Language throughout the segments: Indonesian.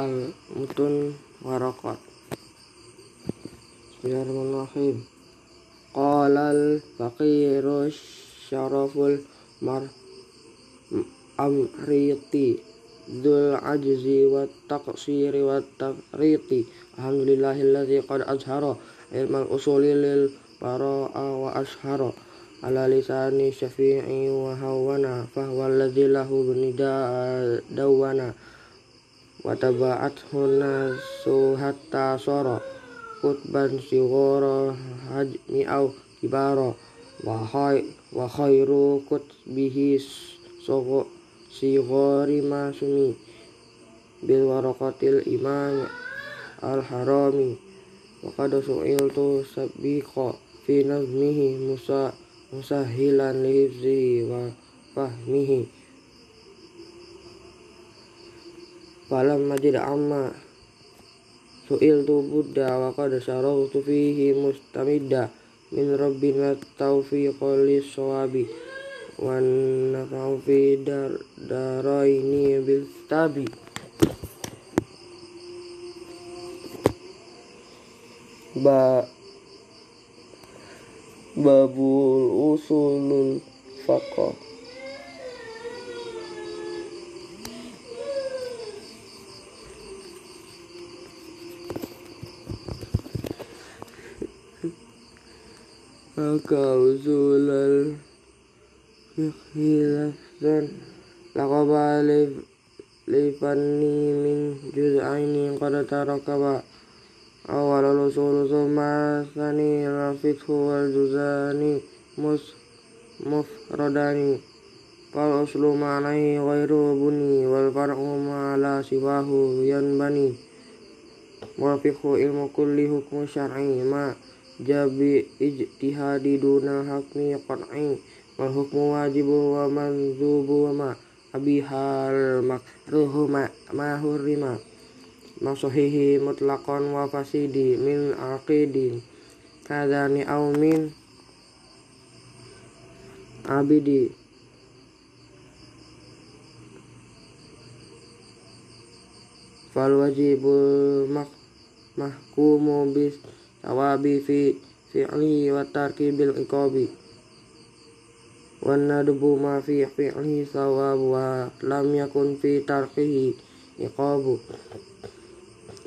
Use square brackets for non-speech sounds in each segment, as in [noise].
Al-Mutun Warakat Bismillahirrahmanirrahim. Qala al-faqiru syaraful mar amriti Dul ajzi wa taqsiri wa tafriti. Alhamdulillahilladzi qad azhara ilmal usuli lil bara'a wa ashara ala lisani syafi'i wa hawana fahwa alladzi lahu dawana wa taba'athu nasu hatta sara kutban sighara hajmi au kibara. Wa khay wa khairu kutbihi sighari masumi bil waraqatil imam al harami wa qad su'iltu sabiqa fi nazmihi musa musahilan lihifzihi wa fahmihi falam majid amma. Su'iltu buddha wa qad syarautu fihi mustamidda min rabbina taufiqa lis-sawabi wa nafa'u fi dar daraini bil tabi. Ba babul usulul faqah maka usulul fiqhi lafzan laqaba lifanni min juz'aini qad tarakaba awal usul summa thani al-fiqhu wal juzani mus mufradani fal uslu ma'nai ghairu buni wal far'u ma'ala siwahu yanbani wal fiqhu jabi ijtihadi duna hakmi qat'i wal hukmu wajibu wa manzubu wa ma abihal makruhu ma ma hurrima. Masahihi mutlaqan wa fasidi min aqidin kadani au min abidi. Fal wajibul mahkumu bis tawabi fi fi'li wa tarki bil iqabi wan nadbu ma fi fi'li sawab wa lam yakun fi tarkihi iqabu.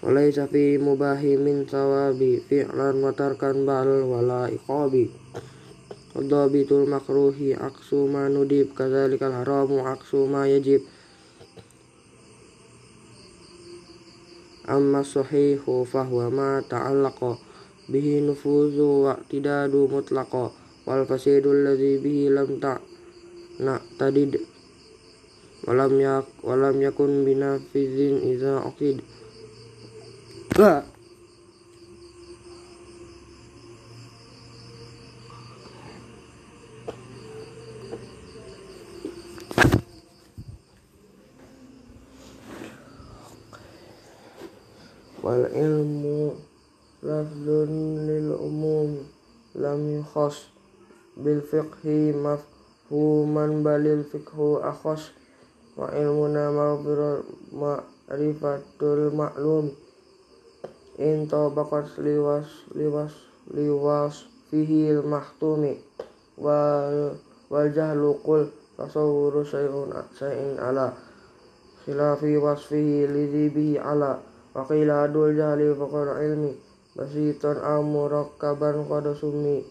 Walaysa fi mubahi min sawabi fi'lan wa tarkan bal wala iqabi. Dhabitul makruhi aksu ma nudib kadzalikal haramu aksu ma yajib. Amma sahihu fahuwa ma ta'allaqa bihi nufuzu wa tidadu mutlaqa wal fasidul ladzi bihi lam ta na tadid walam yak walam yakun binafizin iza aqid Ba. Wal ilmu lafzun lil umum lam yukhas bil fiqhi mafhuman balil fiqhu akhas wa ilmuna ma'rifatul ma'lum. In tabaqat liwas liwas liwas fihi mahtumi wal wal jahlu qul tasawwuru syai'un syai'in ala khilafi wasfihi lidhi bihi ala wa qila adul jahli faqar ilmi basitan aw murakkaban qad summi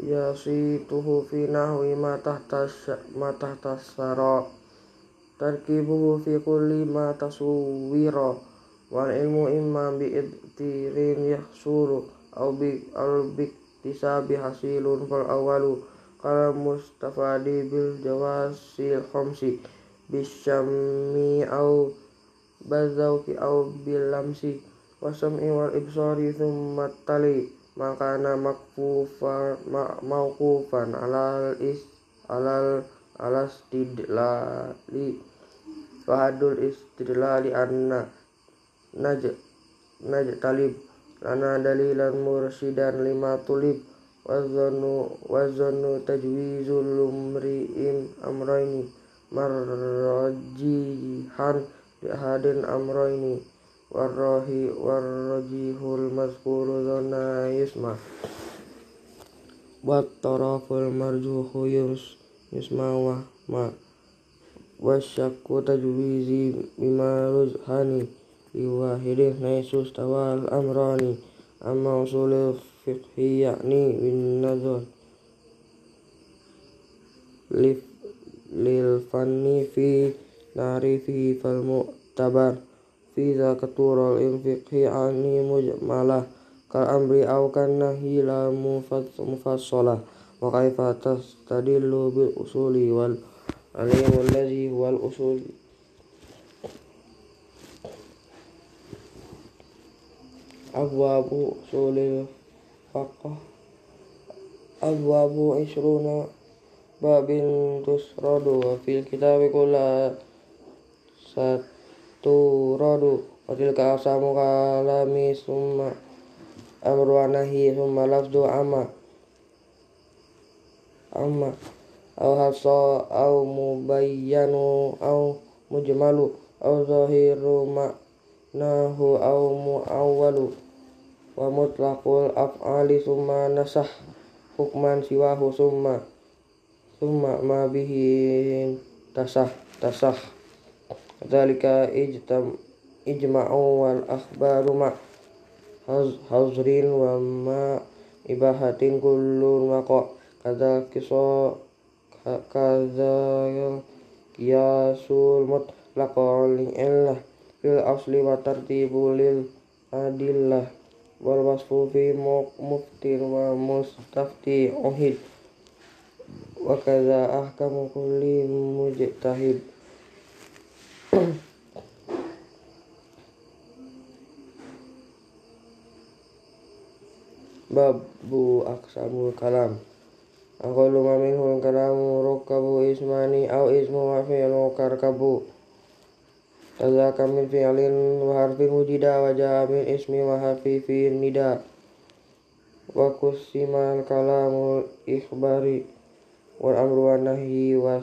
yasituhu fi nahwi ma tahta ma tahta sara tarkibuhu fi kulli ma tasawwira wal ilmu imma bi ibtirin yahsulu aw bi al biktisabi hasilun fal awalu qala mustafadi bil jawasil khamsi. Bisyammi aw bazauki aw bil lamsi wasam'i wal ibsari thumma tali. Makana makfufan ma, mauqufan. Alal is alal alas tidlali wahadul istidlali anna naj naj talib lana dalilan mursidan lima tulib. Wazanu wazanu tajwizul lumri'in amraini marrajihan lihadin amraini والراهي والرجيه المذكور ظنا يسمع. والطرف المرجوح يسمع وما والشك تجويزي بما رجحاني لواحد حيث استوى الأمران. أما أصول الفقه يعني بالنظر للفن في تعريفه فالمعتبر. Fiza zakaturul infiqhi ani mujmalah. Kal amri aw kan nahi la mufassalah wa kaifa tastadillu bil usuli wal alim allazi wal usul. Abwabu usulil faqh abwabu isruna babin tusradu wa fil kitabi kula sat turadu wa ka asamu kalami summa amru anahi summa lafdu amma amma aw hasa au mubayyanu aw mujmalu aw zahiru ma'nahu au muawwalu. Wa mutlaqul af'ali summa nasah hukman siwahu summa summa ma bihi tasah tasah. Zalika ijtam ijma'u wal akhbaru ma hazrin wa ma ibahatin kullu maqa kada kiso kada kiasul mutlaqa illah fil asli wa tartibu lil adillah wal wasfu fi muftir wa mustafti uhid wa kadza ahkamu kulli mujtahid. Babu aksamul kalam. Aqallu ma minhul kalamu rukkabu ismani au ismu wa fi'lu karkabu Tazaka min fi'lin wa harfin wujida wa ja'a ismi wa harfi fi nida. Wa kusimal kalamu ikhbari. Wal amru wa nahyi wa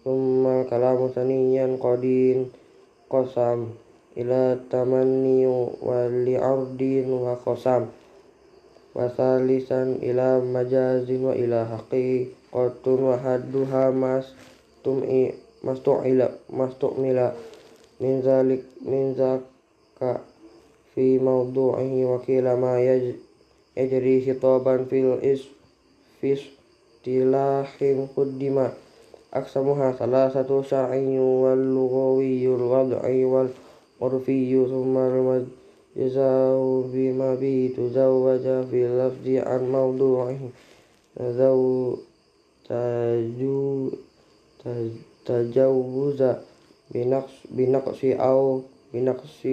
Thumma kalamu saniyan qadin. Qasam ila tamanni wa li'ardin wa qasam. Wasalisan ila majazin wa ila haqiqatun wa hadduha mas tum'i mastu'ila mastu'mila min zalik min zaka fi mawdu'ihi wa kila ma yajri khitaban fil is fis tilahin quddima أقسمها ثلاثة شرعي واللغوي الوضعي والعرفي ثم المد جزاء بما به تزوج في اللفظ عن موضوعه. ذو تجوز بنقص, بنقص أو بنقص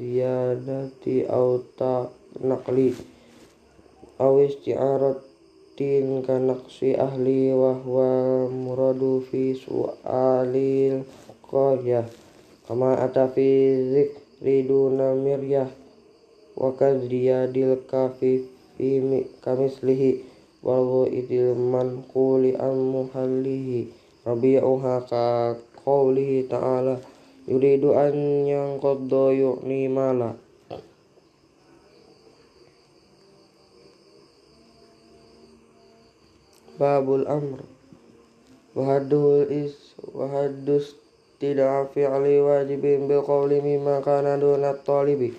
زيادة أو نقل أو استعارة din kanaksi ahli wahwa muradu fi su'alil koya kama ata fi zikri duna miryah. Wa kadriyadil kafi fi kamislihi. Walau idil manquli an muhallihi. Rabi'uha ka qawlihi ta'ala. Yuridu an yang qadda yu'ni malah babul amr wahadul is wahadus tidak fi'li wajibin bil qawli mimma kana duna talibi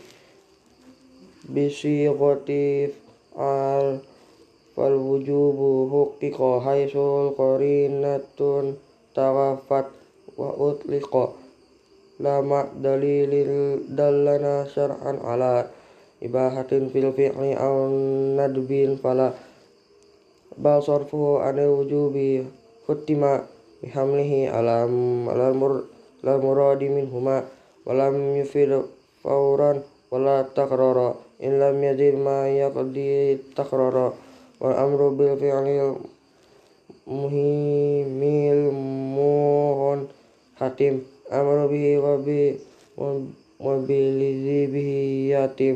bisi ghatif al fal wujubu huqiqa haisul qarinatun tawafat wa utliqa lama dalilin dallana syar'an ala ibahatin fil fi'li aw nadbin fala بها صرفه عن الوجوب ختم بحمله على المراد منهما ولم يفر فورا ولا تقرارا إن لم يزل ما يقضي التقرار والأمر بالفعل المهم الموهن حتم أمر به وبالذي به يتم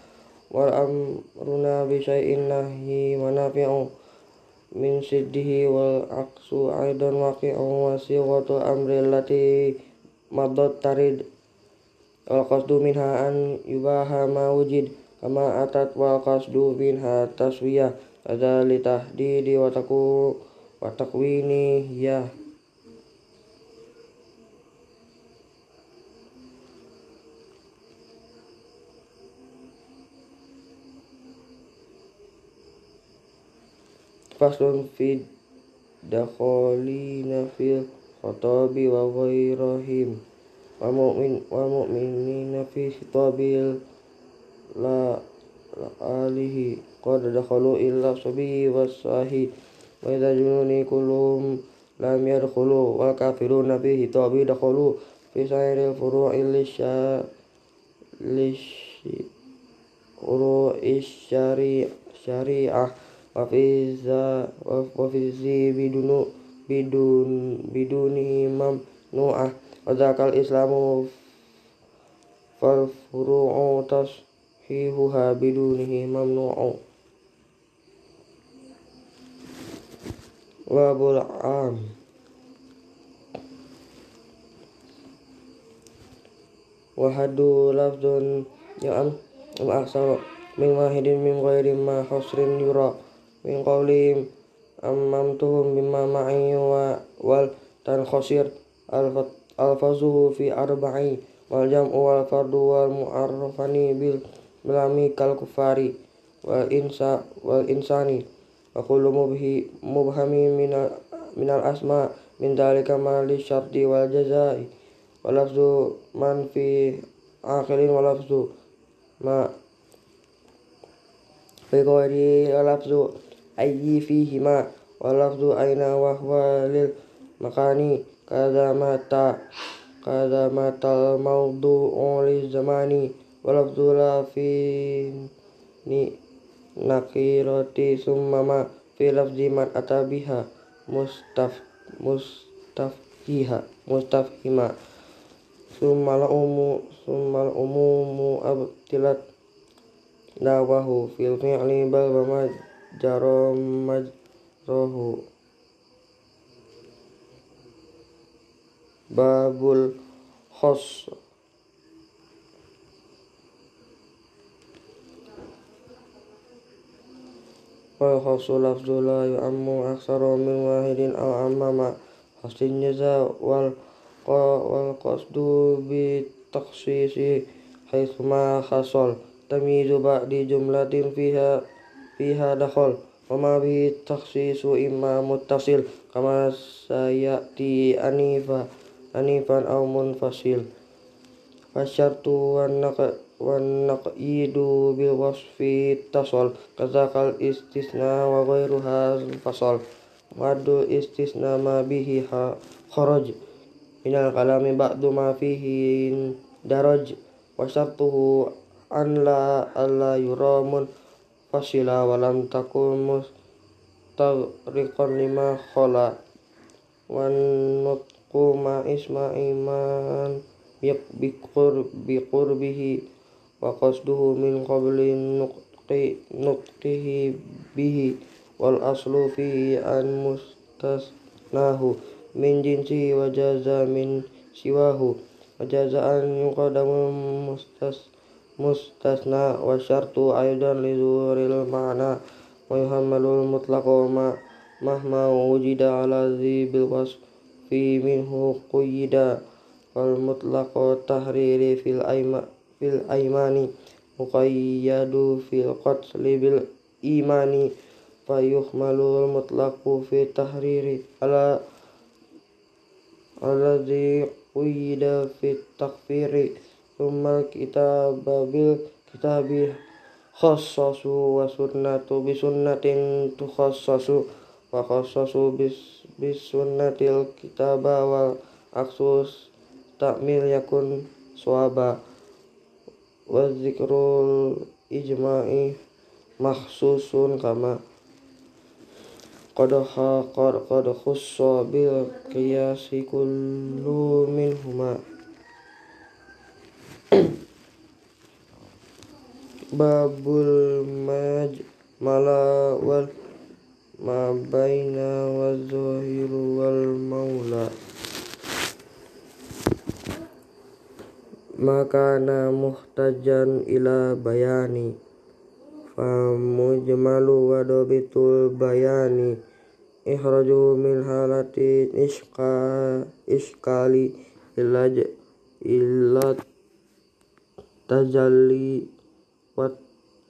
wal amruna bi syai'in nahi manafi'u min siddihi wal aksu aidan waqi'u wa sighatu amri allati madat tarid. Wal qasdu minha an yubaha ma wujid kama atat wal qasdu minha taswiyah. Ada di wa taku wa takwini ya faslun fid dakhalina fil khatabi wa ghairahim wa mu'min wa mu'minina fi khitabil la, la alihi qad dakhalu illa sabi wasahi wa idza jununi kullum lam yadkhulu wa kafiruna fi khitabi dakhalu fi sairil furu'i lisya lish uru syariah wafiza wafizi bidunu bidun biduni imam nu'ah. Wadakal islamu falfuru'u tas hihuha biduni imam nuah ya wa bul'am wahadu lafdun ya'am am ahsanu min wahidin min ma yura min qawlihim ammamtuhum bima ma'i wa wal tan khosir alfazuhu fi arba'i wal jam'u wal fardu wal mu'arrafani bil melami kal kufari wal insa wal insani wa kullu mubhi mubhami minal minal asma min dalika ma syarti wal jazai wa lafzu man fi akhirin wa lafzu ma fi qawli ayyi fihima walafdu aina wahwa lil makani kadamata kadamata maudu oli zamani walafdu la fi ni nakirati summama fi lafzi man atabiha mustaf mustaf hima summal umu summal umumu abtilat dawahu fil fi'li bal Jaro jaromajrohu babul khos. Wa khosu lafzu la yu'ammu aksaru min wahidin aw amma ma hasin jaza wal wal qasdu bi takhsisi haitsu ma hasal tamizu ba'di jumlatin fiha fiha dakhal wa ma bi takhsisu imma muttasil kama sayati anifa anifan aw munfasil. Fasyartu wan wannaqidu bil wasfi tasal kazakal istisna wa ghairuha fasal. Wadu istisna mabihihah bihi ha minal kalami ba'du ma fihi daraj. Wa syartuhu an la fasila walam takun mustagriqan lima khola wan nutku ma isma iman biqur bihi wa qasduhu min qabli nutqi nutqihi bihi wal aslu fi an mustasnahu min jinsi wa jaza min siwahu. Wa jazaan yuqadamu mustas مستثنى والشرط أيضا لظهور المعنى ويحمل المطلق مهما وجد على ذي بالوصف. منه قيدا والمطلق التحرير في الأيمان في الأيمان مقيد في القتل بالإيمان فيحمل المطلق في التحرير. على الذي قيد في التكفير summa kita babil kita bi khassasu wa sunnatu bi sunnatin tukhassasu wa khassasu bis bisunnatil kita bawa aksus takmil yakun suaba. Wa zikrul ijma'i mahsusun kama qadaha qad qad khussa bil qiyasi kullu minhuma babul maj mala wal ma baina wa zahiru wal maula. Makana muhtajan ila bayani. Fa mujmalu wa dabitul bayani. Ikhraju min halati isqa iskali illa illa tajalli wat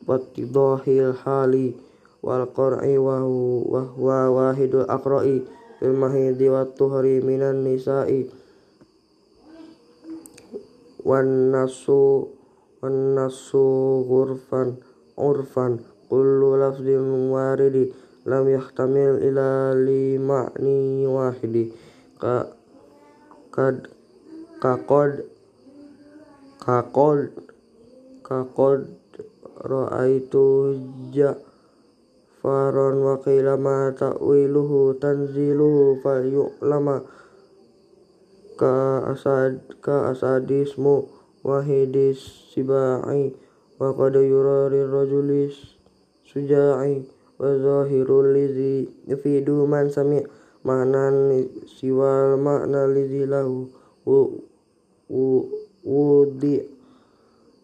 watidahil hali wal qur'i wa huwa wahidul aqra'i fil mahidi wat tuhri minan nisa'i wan nasu wan nasu ghurfan urfan kullu lafzin waridi lam yahtamil ila li ma'ni wahidi ka kad kakod kakod kakod ra'aitu ja faron wa qila ma ta'wiluhu tanziluhu fal yu'lama ka asad ka asadismu wahidis sibai wa qad yurari rajulis suja'i wa zahirul lizi yafidu man sami' maknan siwal makna lizi lahu wudi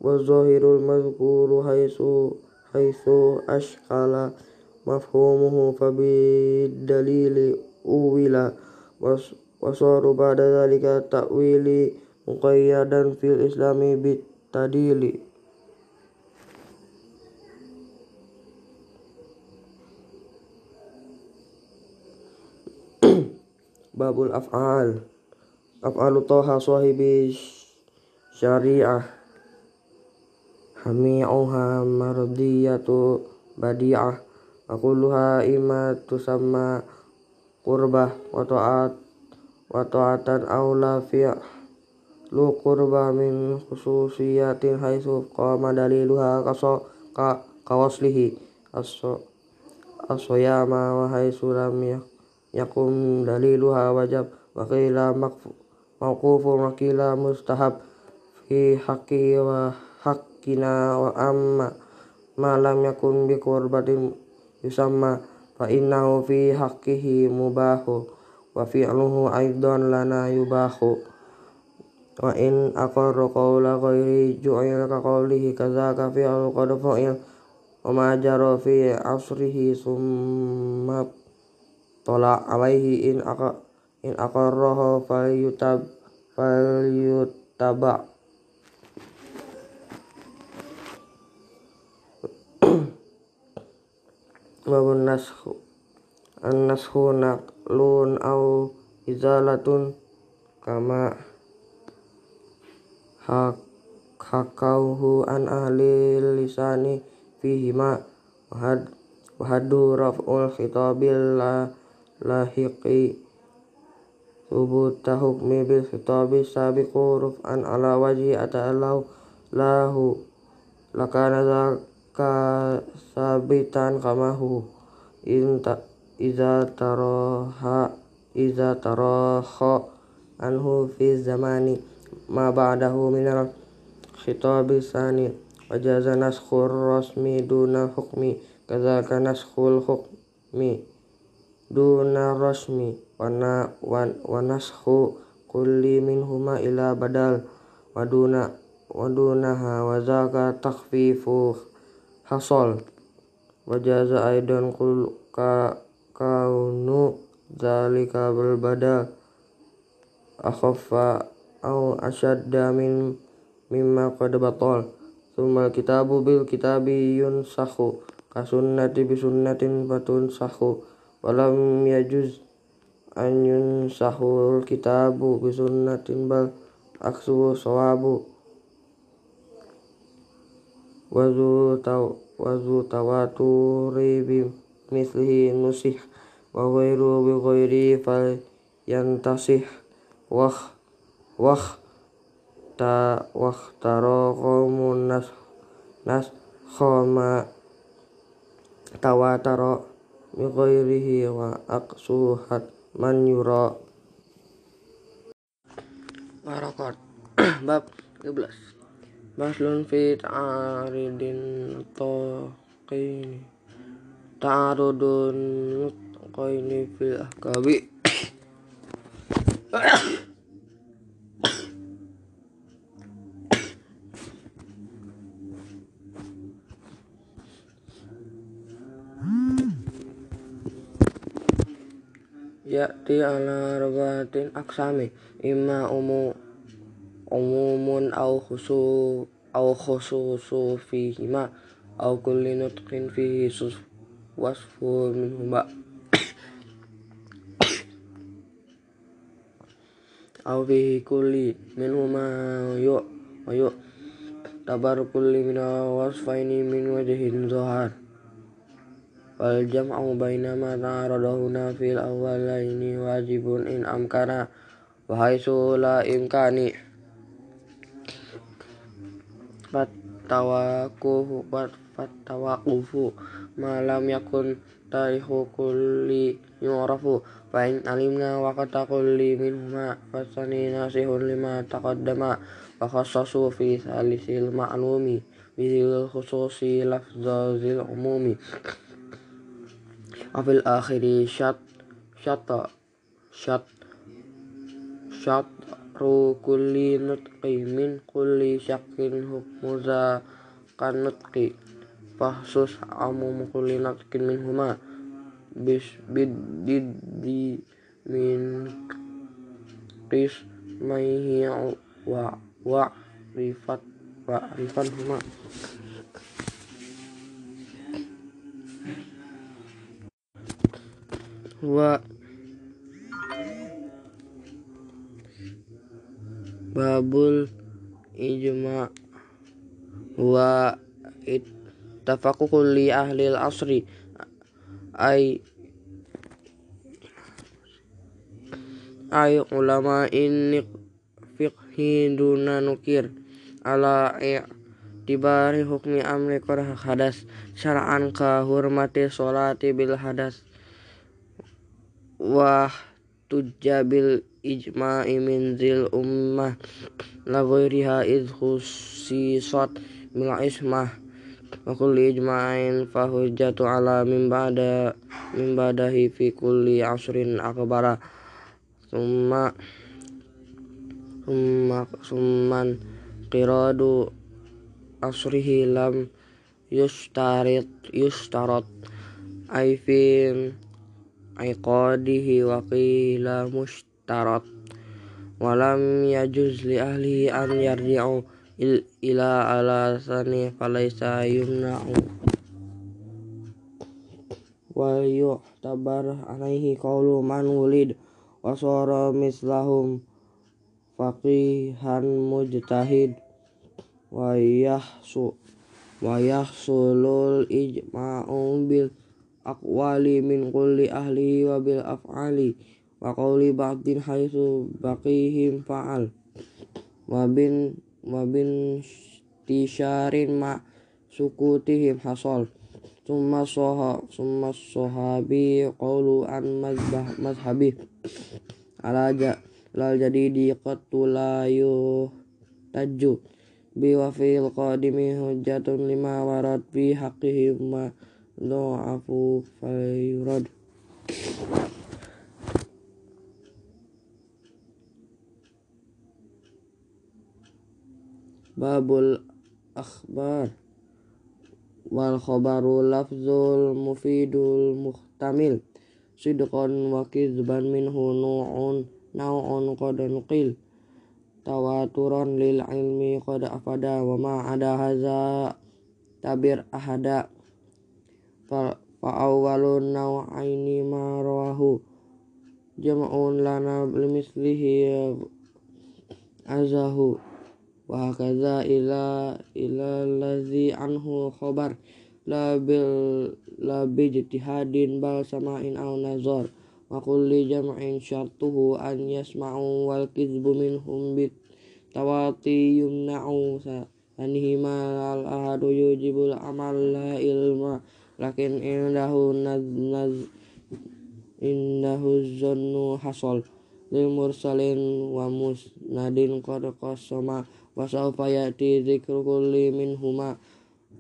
wa zahirul mazkuru haisu haisu ashkala mafhumuhu fabidalili uwila was wasaru ba'da zalika ta'wili muqayyadan fil islami bit tadili [clears throat] babul af'al af'alu toha sahibi syariah. Hami'uha mardiyatu badi'ah. Aquluha ima tusamma qurbah wa ta'at wa aula fi' lu qurba min khususiyatin haitsu qama daliluha kaso ka kawaslihi. Aso asoyama wa haitsu lam yakum daliluha wajab. Wa qila mawqufun wa qila mustahab fi haqqi wa haqqina wa amma ma lam yakun bi qurbatin yusamma fa innahu fi haqqihi mubahu wa fi'luhu aidan lana yubahu. Wa in aqarra qawla ghairi ju'il ka qawlihi kadzaka fi'lu qad fa'il wa ma jara fi asrihi summa tola alaihi in aqa in aqarraha falyutab falyutaba babun nashu an nashu naqlun au izalatun kama hak hakauhu an ahli lisani fihima. Wahad wahadu raf'ul khitabil la lahiqi. Subuta hukmi bil khitabi sabiqu ruf'an ala wajhi ata'allahu lahu. Lakana zaka sabitan kamahu. Inta iza taraha iza taraha anhu fi zamani. Ma ba'dahu minal khitabi sani. Wajaza naskhur rasmi duna hukmi. Kadzaka naskhul hukmi duna rasmi wana wan wanaskhu kulli minhuma ila badal. Waduna wadunaha wazaka takhfifu hasol. Wajaza aidan kul ka kaunu zalika berbada akhaffa au ashadda min mimma qad batal. Thumma kitabu bil kitabi yunsakhu. Kasunnati bisunnatin fatun sakhu walam yajuz an yunsahul kitabu bisunnatin bal aksu sawabu وذو تواتر بمثله نصح وغير بغيره فلينتصح. وخ وخ تا واختار قوم نسخ ما تواتر بغيره وأقصه حتما يرى. Warakat باب 13 Baslun fi ta'aridin taqini Ta'arudun nutqaini fil ahkabi. Ya'ti ala rabatin aksami. Imma umu umumun au khusu au khususu fihima au kulli nutqin fihi wasfu minhuma au fihi kulli minhuma yu yu tabar kulli min wasfaini min wajhin zahar wal jam'u baina ma ta'aradahuna fil awwalaini wajibun in amkana wa haitsu la imkani fatawakufu fatawakufu ma lam yakun tarihu kulli yu'rafu fa in alimna waqta kulli minhuma fasani nasihun lima taqaddama wa khassasu fi salisil ma'lumi bizil khususi lafzazil umumi. Afil akhiri syat syata syat syat ru kulli nutqi min kulli syakin hukmuza kan nutqi fahsus amum kulli nutqin min huma bis bid di min qis maihi wa wa rifat wa rifat huma. Wa babul ijma wa ittafaqu kulli ahli al-asri. Ay ay ulama ini fiqhi duna nukir ala i'tibari hukmi amri qara hadas. Syara'an ka hurmati sholati bil hadas. Wah tujabil ijma'i min zil ummah la ghairiha id khusisat bil ismah. Wa kulli ijma'in fa hujjatu ala min ba'da min ba'dahi fi kulli asrin akbara. Summa summa summan qiradu asrihi lam yustarit yustarat aifin iqadihi wa qila mushtarat walam yajuz li ahli an yarji'u ila ala sani falaysa yumna'u wa yu'tabar alaihi qawlu man wulid wa mislahum faqihan mujtahid wa yahsu wa yahsulul ijma'u bil aqwali min kulli ahli wa bil af'ali wa qawli ba'din haitsu baqihim fa'al. Wa bin wa bin tisharin ma sukutihim hasal summa soha summa sohabi qawlu an mazbah mazhabi. Ala ja lal jadidi qatulayu taju bi wa fil qadimi lima warad fi haqqihim ma do'afu fayrad babul akhbar. Wal khabaru lafzul mufidul muhtamil sidqan wa kizban minhu nu'un nau'un qad nuqil. Tawaturan lil ilmi qad afada wa ma ada haza tabir ahada fa awwalun naw'aini ma rawahu. Jam'un lana limislihi azahu. Wa hakaza ila ila allazi anhu khabar. La bil la bijtihadin bal sama'in aw nazar. Wa kulli jam'in syartuhu an yasma'u wal kizbu minhum bit tawati yumna'u anhima al ahadu yujibul amal la ilma lakin indahu naz, naz indahu zannu hasol. Lil mursalin wa musnadin qad qasama wa sawfa ya'ti dzikru kulli minhuma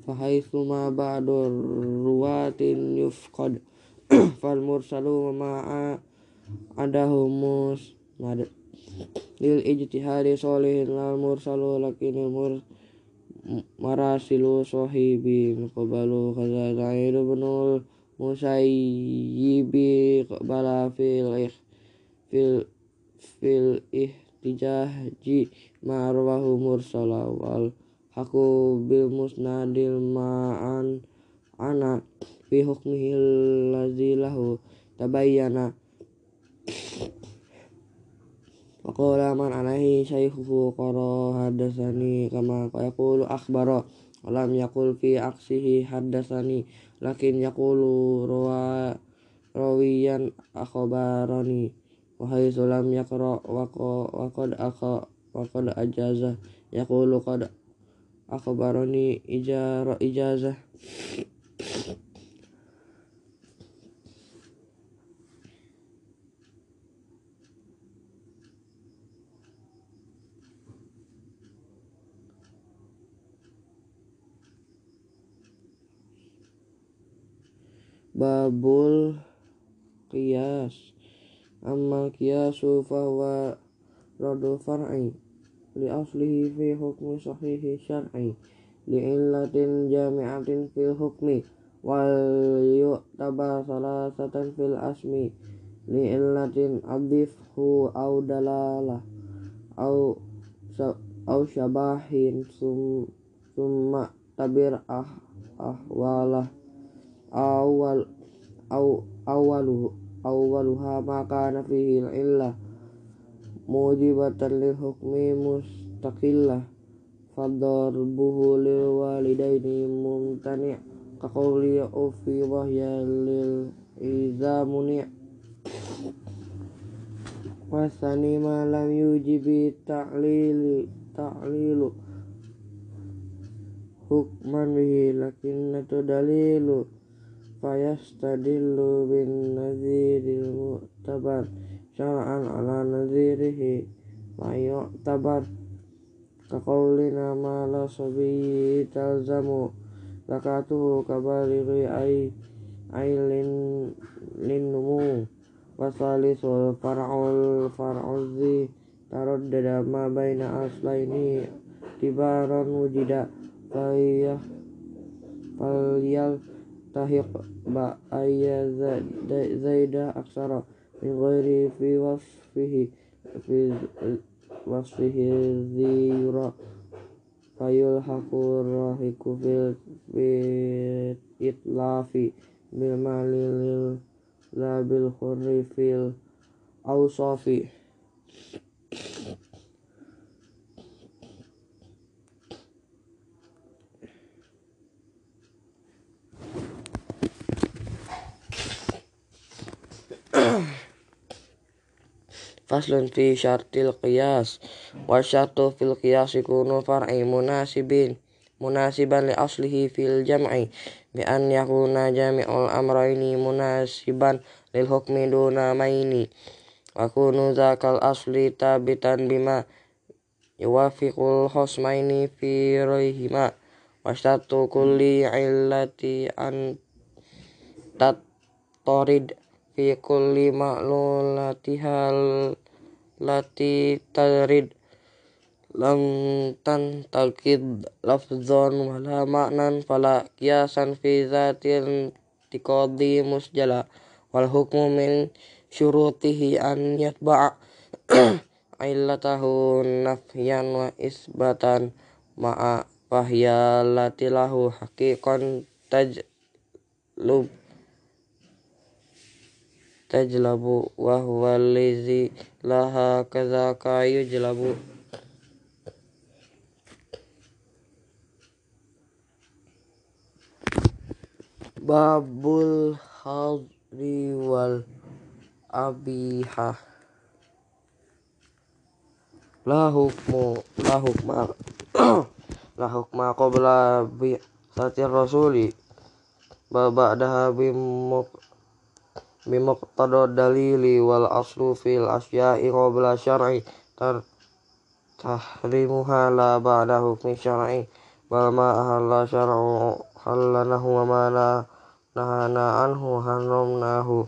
fahaitsuma ba'du ruwatin yufqad. [clears throat] Fal mursalu ma'a adahu musnad. Lil ijtihadi solihin lal mursalu lakinil mur marasilu qabalu kaza za'idu binul musayyibi bala fil fil fil ihtijaji ma'arwahu mursala wal haku bil musnadil ma'an ana fi hukmihi allazi lahu tabayyana Faqala man alaihi shaykhuhu qara haddatsani kama yaqulu akhbara walam yaqul fi aksihi haddatsani lakin yaqulu rawa rawiyan akhbarani wa haitsu lam yaqra wa qad akha wa qad ajaza yaqulu qad babul qiyas. Amma qiyasu fahuwa radu far'i. Li aslihi fi hukmi sahihi syar'i. Li illatin jami'atin fil hukmi. Wal yu'tabar salasatan fil asmi. Li illatin abdifhu au dalalah. Au au syabahin sum, summa tabir ah ahwalah awal aw awalu awaluha ma kana fihi illah mujibatan lil hukmi mustaqillah fadarbuhu lil walidaini mumtani ka qawli ufi wahya lil izamuni wasani ma lam yujibi ta'lil ta'lilu hukman bihi lakinnatu dalilu fayastadillu bin nadhiril mu'tabar syar'an ala nadhirihi wa yu'tabar kaqaulina ma la sabi talzamu zakatuhu kabalighi ay ailin linnumu wasalisul far'ul far'uzi taraddada ma baina aslaini tibaran wujida fayah falyal tahiq ba ayya zaida aksara min ghairi fi wasfihi fi wasfihi zira fayul hakur rahiku fil itlafi bil malil la bil Faslun fi syartil qiyas wa syartu fil qiyas yakunu far'i munasibin munasiban li aslihi fil jam'i bi an yakuna jami'ul amrayni munasiban lil hukmi duna maini wa kunu zakal asli tabitan bima yuwafiqul husmaini fi rayhima wa syartu kulli illati an tarid fi kulli ma'lulatihal lati tarid. Lam tan talkid lafzon wala ma'nan fala kiasan fi zatil tiqadi musjala. Wal hukmu min syurutihi an yatba'a [clears throat] illatahu nafyan wa isbatan ma'a wahya latilahu haqiqan tajlub tajlabu wa huwa allazi laha kadzaka yujlabu. Babul hadri wal abihah la hukmu la hukma [clears throat] la hukma qabla bi satir rasuli. Bal ba'daha bimuk bimuqtada dalili wal aslu fil asya'i qabla syar'i. Tar tahrimuha la ba'da hukmi syar'i. Bal ma ahalla syar'u halanahu wa ma nahana anhu haramnahu.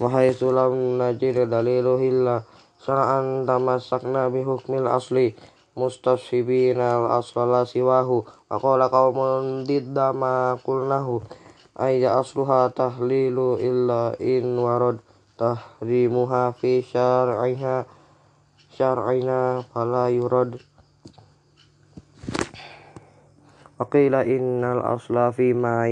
Wa haitsu lam najid dalilu illa syar'an tamassakna bi hukmil asli. Mustafsibina al-asla siwahu. Wa qala qaumun didda ma ayya asluha tahlilu illa in warad tahrimuha fi syar'iha. Syar'ina fala yurad wa qila innal asla fi ma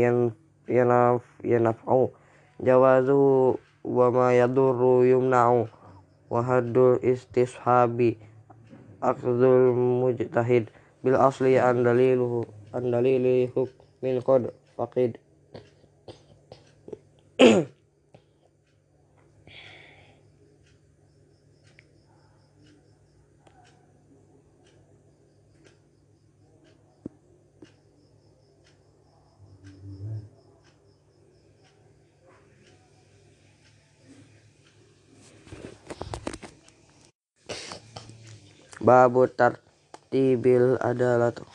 yanaf yanaf'u. Jawazuhu wa ma yadurru yumna'u. Wa haddul istishabi akhdul mujtahid. Bil asli an daliluhu an dalili hukmin qad faqid babu tartibil adalatu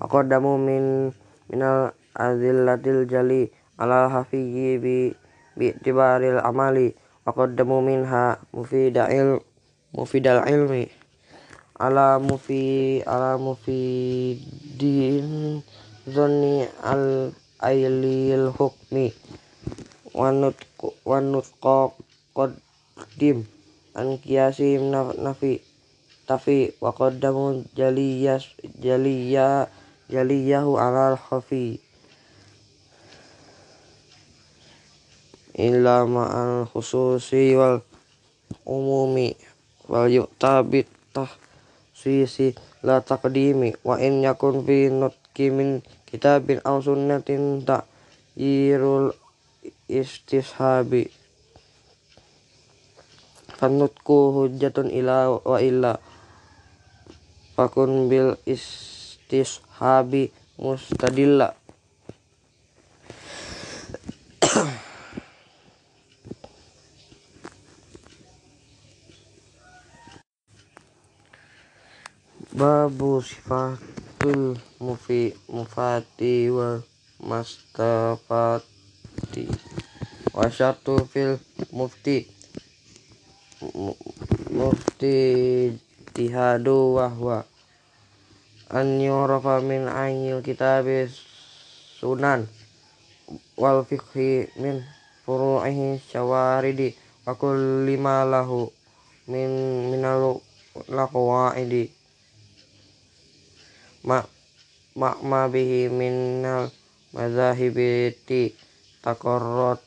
aqaddamu min minal azillatil jali ala hafiyyi bi bi'tibaril amali aqaddamu minha mufida'il mufidal ilmi. Ala mufi ala mufidin zonni al ailil hukmi. Wanut wanut qaddim an kiasi nafi tafi wa qaddamu jaliyas jaliya jaliyahu ala khafi illa ma'al khususi wal umumi wal yu'tabit tahsisi la taqdimi wa in yakun fi nutki min kitabin aw sunnatin ta'yirul istishabi. Fanutku hujjatun ila wa illa fakun bil istishabi mustadilla babu sifatul mufi mufati wa mastafati. Wa syartu fil mufti. Mufti tihadu wahwa an yurafa min ainil kitabis sunan. Wal fiqhi min furu'ihi syawaridi. Wa kulli ma lahu min minal laqwaidi ma ma bihi minal mazahibiti takorrot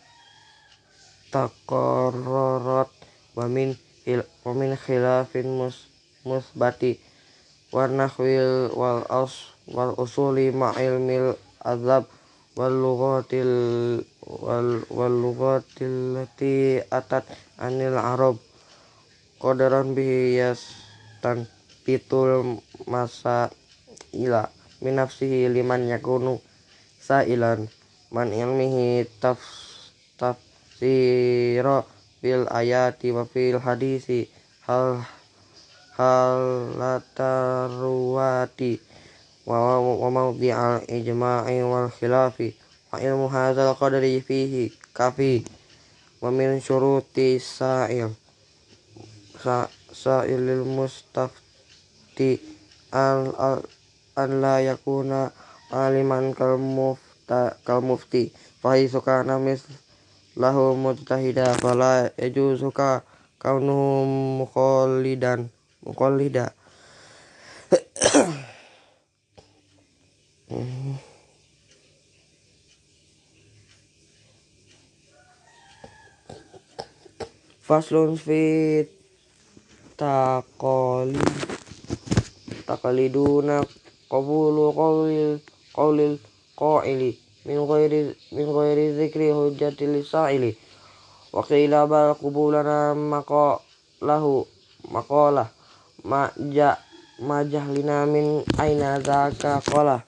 takorrot wa min wa min khilafin mus musbati wa nahwil wal as wal usuli ma ilmil azab wal lughatil wal wal lughatil lati atat anil arab qadaran bihi yastan pitul masa ila min nafsihi liman yakunu sa'ilan man ilmihi taf tafsira fil ayati wa fil hadisi hal hal lataruwati wa wa mawdi al ijma'i wal khilafi wa ilmu hadzal qadri fihi kafi wa min syuruti sa'il sa sa'ilil mustafti al, al an la yakuna aliman kal mufta kal mufti. Fa kana mis lahu mujtahida fala yajuzu ka kaunuhu muqallidan muqallida. [clears throat] Faslun fi taqali taqaliduna qabulu qawlil qawlil qaili min ghairi min ghairi dzikri hujjatil sa'ili wa qila bal qubulana maqalahu maqalah ma ja majahlina min aina zaka qala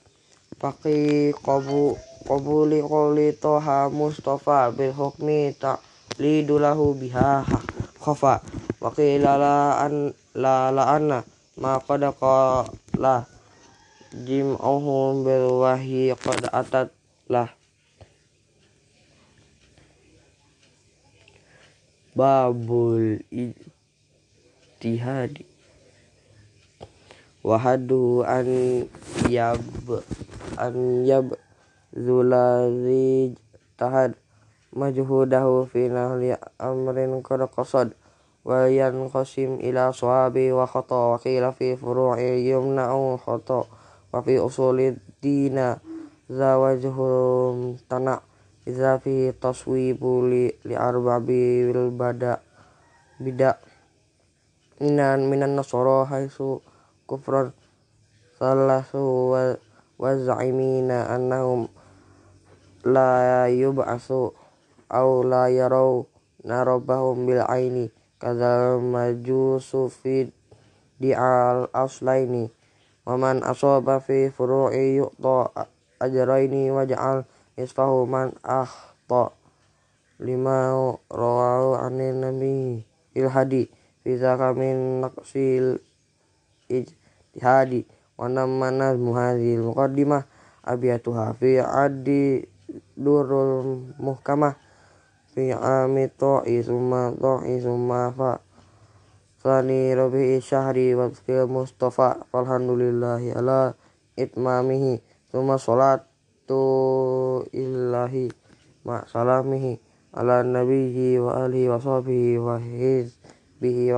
faqi qabu qabuli qawli toha mustafa lahu biha khafa wa qila la an la la ma jim'uhum bil wahyi qad atat lah. Babul ijtihadi wahadu an yab an yab zulazi tahad majhudahu fi nahli amrin qad qasad wa yanqasim ila sawabi wa khata wa qila fi furu'i yumna'u khata wa fi usuli dina zawajhum tana' Iza fi taswibu li, li arbabi bil bada bida minan minan nasoro haisu kufran salasu wa, wa za'imina annahum la yub'asu au la yarau narabahum kadzal majusu fi furu'i yu'ta ajraini waj'al isfahu man akhta lima rawahu anin nabi ilhadi fi zaka min naqsil ijtihadi wa namana muhadhil muqaddimah abiyatuha fi addi durul muhkamah fi ami ta'i summa ta'i summa fa Sani Rabi Syahri wa Mustafa Alhamdulillahi ala itmamihi Summa sholat tu illahi ma salamihi ala nabiyhi wa alihi wa sahbihi wa hizbihi